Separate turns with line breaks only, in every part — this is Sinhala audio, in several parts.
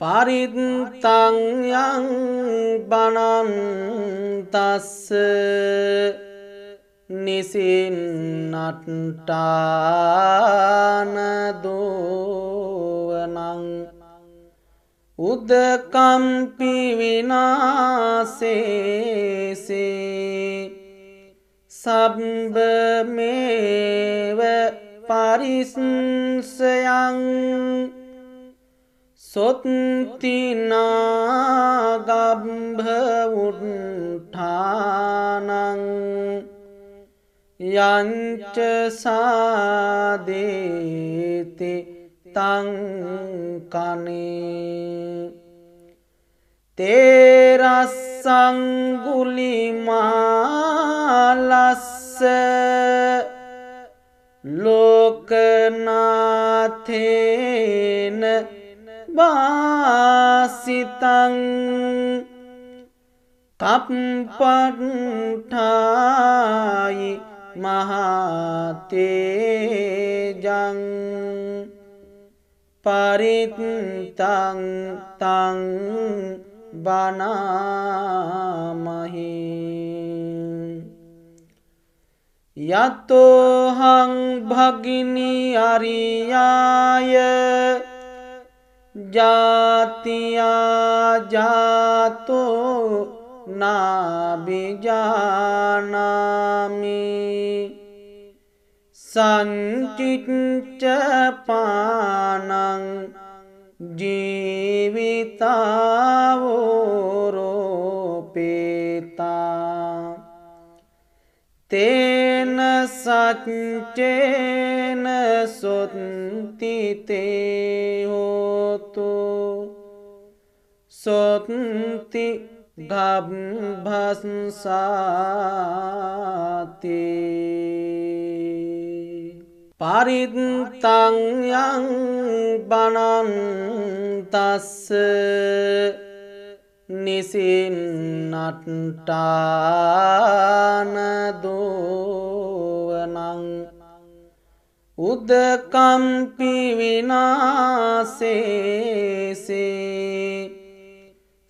පරිත්තංයං බනන්තස්ස නිසින්නට්ටානදෝවනං උදකම්පිවිනාසේසේ සබ්බමේව පරිස්සයන් සොත්තිනාගම්භවුට්ඨානං යංචසාදේති තංකනේ තේරස්සංගුලිමාලස්ස ලෝකනාථේන වාසිතං කප්පට්ඨායි මහතේජං පරිත්තං තං බනාමහි යතෝහං භගිනි අරියාය ජාතියාජාතෝ නාබිජානාමි සංචිච්ච පානං ජීවිතාවෝරෝපේතා තේන සච්චේන සොත්තිතේ හෝතු සොත්ති ගබ්භසාතේ පරිත්තංයං බනන්තස්ස නිසින්නට්ටානදෝවනං උදකම්පිවිනාසේසේ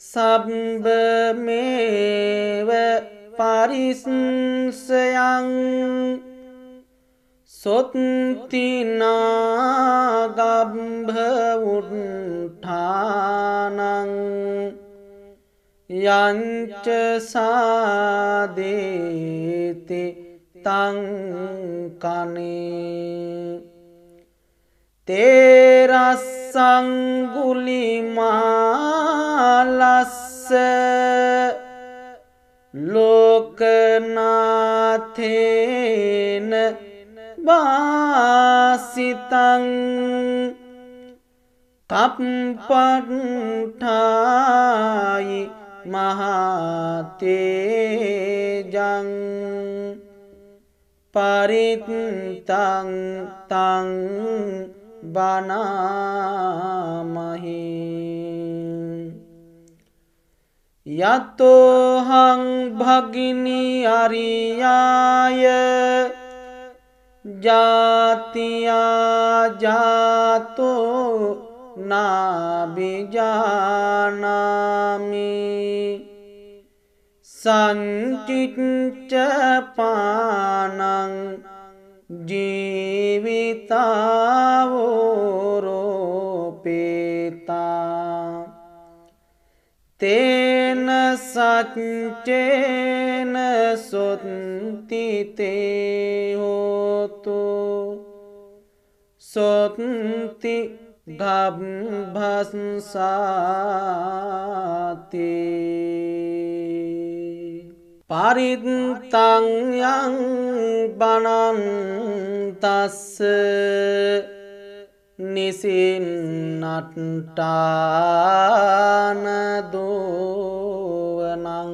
සබ්බමේව පරිස්සයන් සොත්තිනාගම්භවුට්ඨානං යංචසාදේති තංකනේ තේරස්සංගුලිමාලස්ස ලෝකනාථේන වාසිතං කප්පට්ඨායි මහතේජං පරිත්තං තං බනාමහි යතෝහං භගිනි අරියාය ජාතියාජාතෝ නාබිජානාමි සංචිච්ච පානං ජීවිතාවෝරෝපේතා තේන සච්චේන සොත්තිතේ හෝතු සොත්ති ගබ්භසාතේ පරිත්තංයං බනන්තස්ස නිසින්නට්ටානදෝවනං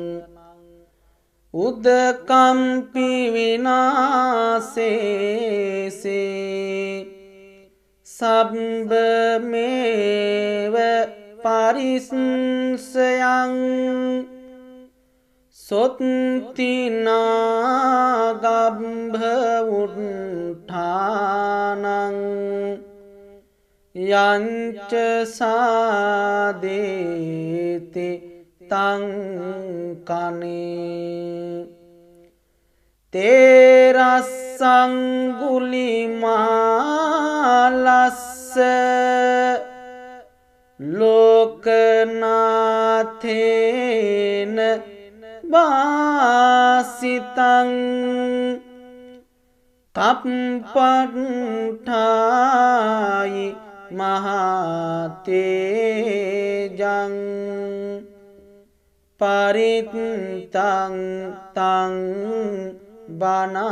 උදකම්පිවිනාසේසේ සබ්බමේව පරිස්සයන් සොත්තිනාගම්භවුට්ඨානං යංච සාදේති තංකනේ තේරස්සංගුලිමාලස්ස ලෝකනාථේන වාසිතං තප්පට්ඨායි මහතේජං පරිත්තං තං බනාමහි.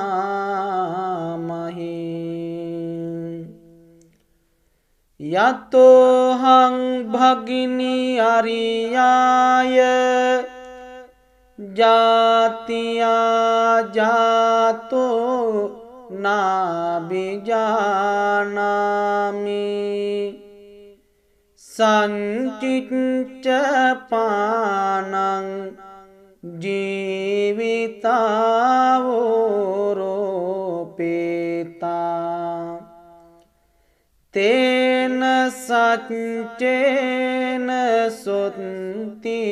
යතෝහං භගිනි අරියාය. ජාතියා ජාතෝ නාබිජානාමි සංචිච්ච පානං ජීවිතාවෝරෝපේතා. තේන සච්චේන සොත්තිතේ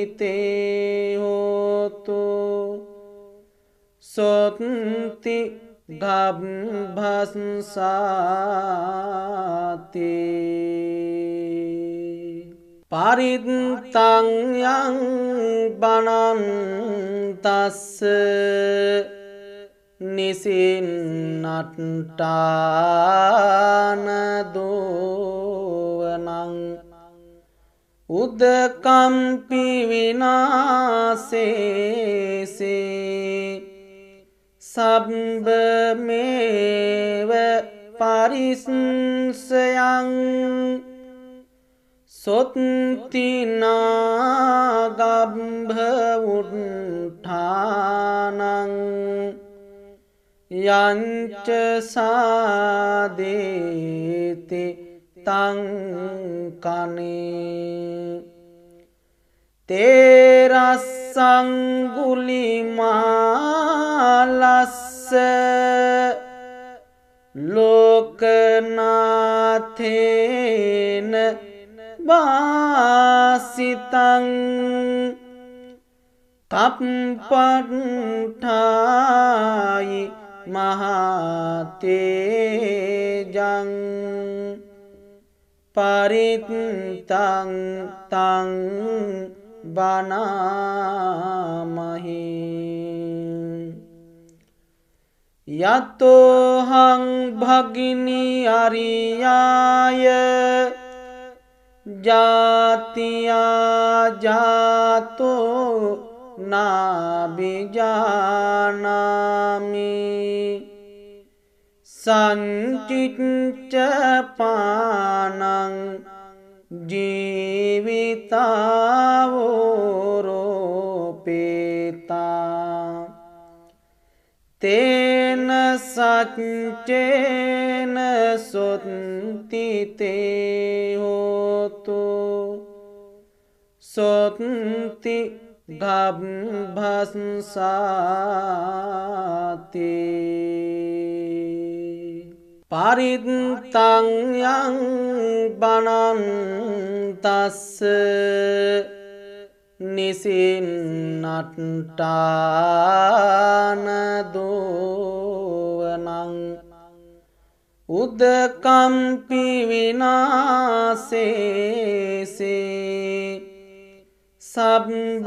හෝතු සොත්ති ගබ්භසාතේ පරිත්තංයං බනන්තස්ස නිසින්නට්ටානදෝවනං උදකම්පිවිනාසේසේ සබ්බමේව පරිස්සයං සොත්තිනාගබ්භවුට්ඨානං යංච සාදේති තංකනේ තේරස්සංගුලිමාලස්ස ලෝකනාථේන වාසිතං තප්පට්ඨායි මහතේජං පරිත්තං තං බනාමහි යතෝහං භගිනි අරියාය ජාතියා ජාතෝ නාබිජානාමි සංචිච්ච පානං ජීවිතාවෝරෝපේතා තේන සච්චේන සොත්තිතේ හෝතු සොත්ති ගබ්භසාතේ පරිත්තංයං බනන්තස්ස නිසින්නට්ටානදෝවනං උදකම්පිවිනාසේසේ සබ්බමේව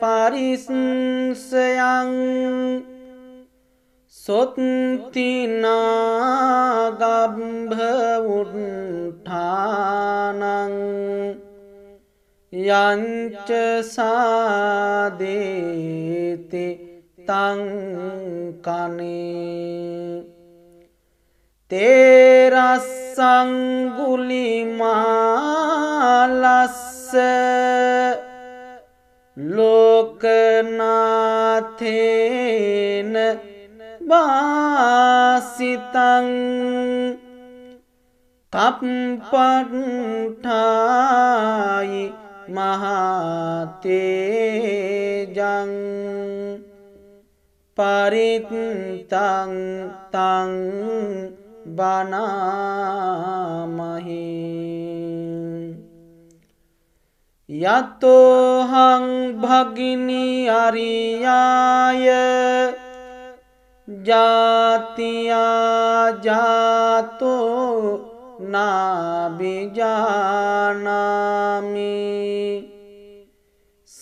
පරිස්සයං සොත්තිනාගබ්භවුට්ඨානං යංච සාදේති තංකනේ තේරස්සංගුලිමාලස්ස ලෝකනාථේන වාසිතං තප්පට්ඨායි මහතේජං පරිත්තං තං බනාමහි යතෝහං භගිනි අරියාය ජාතියාජාතෝ නාබිජානාමි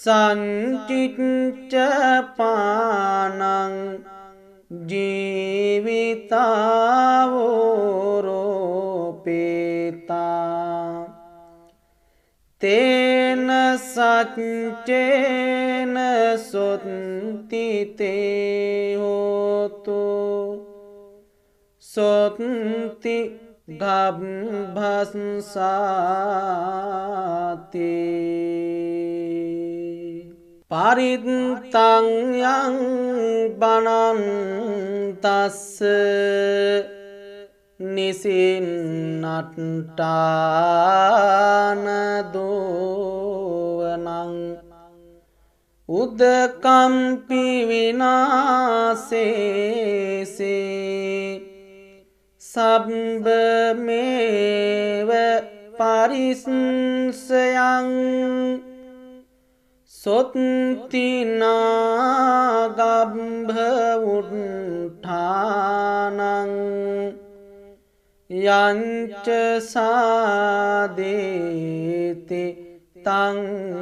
සංචිච්ච පානං ජීවිතාවෝරෝපේතා තේන සච්චේන සොත්තිතේ හෝතු සොත්ති ගබ්භසාතේ පරිත්තංයං බනන්තස්ස නිසින්නට්ටානදෝවනං උදකම්පිවිනාසේසේ සබ්බමේව පරිස්සයන් සොත්තිනාගබ්භවුට්ඨානං යංචසාදේති තංකනේ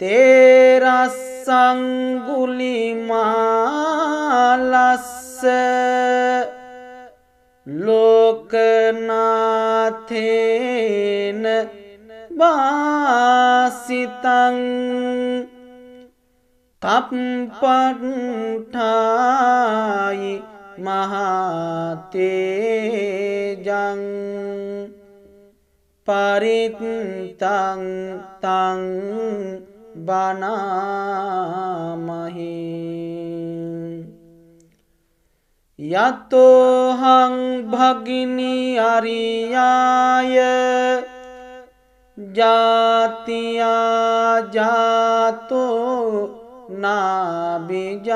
තේරස්සංගුලිමාලස්ස ලෝකනාථේන වාසිතං කප්පට්ඨායි මහතේජං පරිත්තං තං බනාමහි යතෝහං භගිනි අරියාය ජාතියාජාතෝ නාබිජානාමි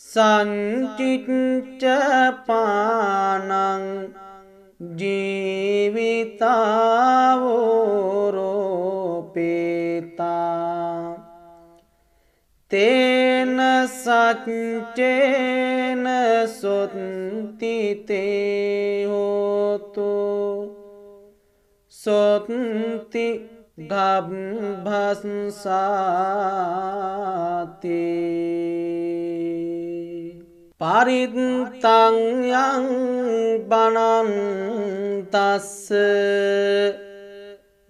සංචිච්ච පානං ජීවිතාවෝරෝපේතා තේන සච්චේන සොත්තිතේ හෝතු සොත්ති ගබ්භසාතේ පරිත්තංයං බනන්තස්ස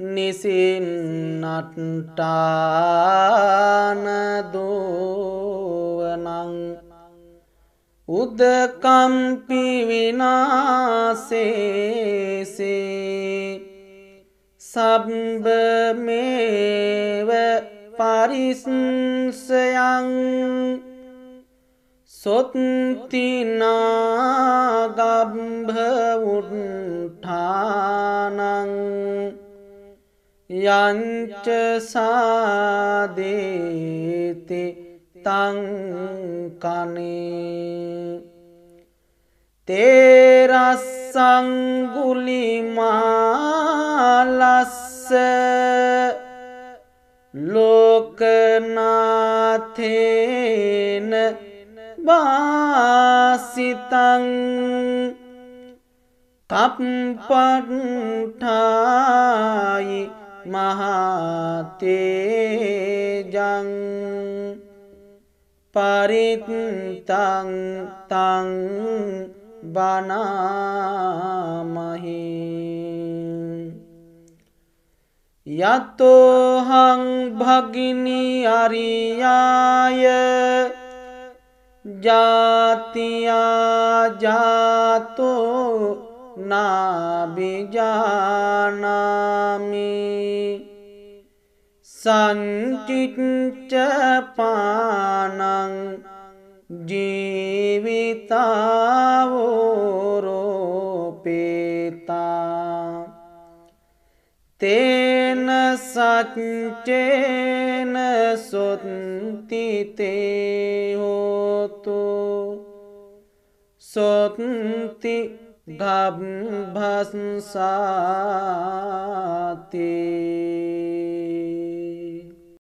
නිසින්නට්ටානදෝවනං උදකම්පිවිනාසේසේ සබ්බමේව පරිස්සයන් සොත්තිනාගබ්භවුට්ඨානං යංචසාදේති තංකනේ තේරස්සංගුලිමාලස්ස ලෝකනාථේන වාසිතං කප්පට්ඨායි මහතේජං පරිත්තං තං බනාමහි යතෝහං භගිනි අරියාය ජාතියාජාතෝ නාබිජානාමි සංචිච්ච පානං ජීවිතාවෝරෝපේතා තේන සච්චේන සොත්තිතේ හෝතු සොත්ති ගබ්භසාතේ